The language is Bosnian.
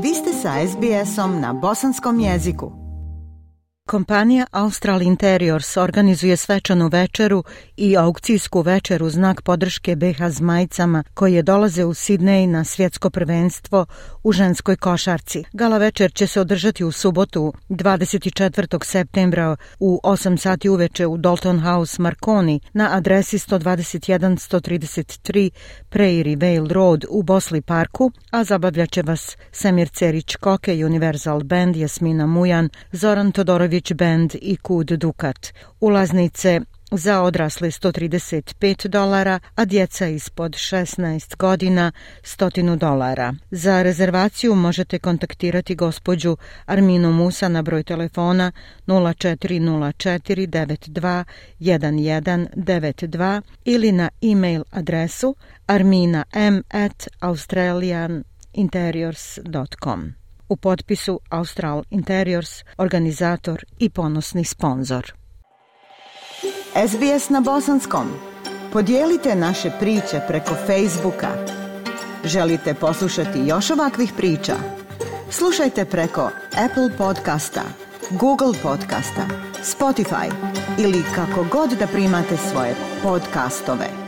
Vi ste sa SBS-om na bosanskom jeziku. Kompanija Austral Interiors organizuje svečanu večeru i aukcijsku večeru znak podrške BH zmajcama koje dolaze u Sidney na svjetsko prvenstvo u ženskoj košarci. Gala večer će se održati u subotu 24. septembra u 8 sati uveče u Dalton House Marconi na adresi 121-133 Prairie Vale Road u Bosli Parku, a zabavljaće vas Semir Cerić Koke, Universal Band, Jasmina Mujan, Zoran Todorović Beach Band i Kud Dukat. Ulaznice za odrasle 135 dolara, a djeca ispod 16 godina 100 dolara. Za rezervaciju možete kontaktirati gospođu Arminu Musa na broj telefona 0404921192 ili na e-mail adresu arminam@australianinteriors.com. U potpisu Austral Interiors, organizator i ponosni sponsor. SBS na bosanskom. Podijelite naše priče preko Facebooka. Želite poslušati još ovakvih priča? Slušajte preko Apple podcasta, Google podcasta, Spotify ili kako god da primate svoje podcastove.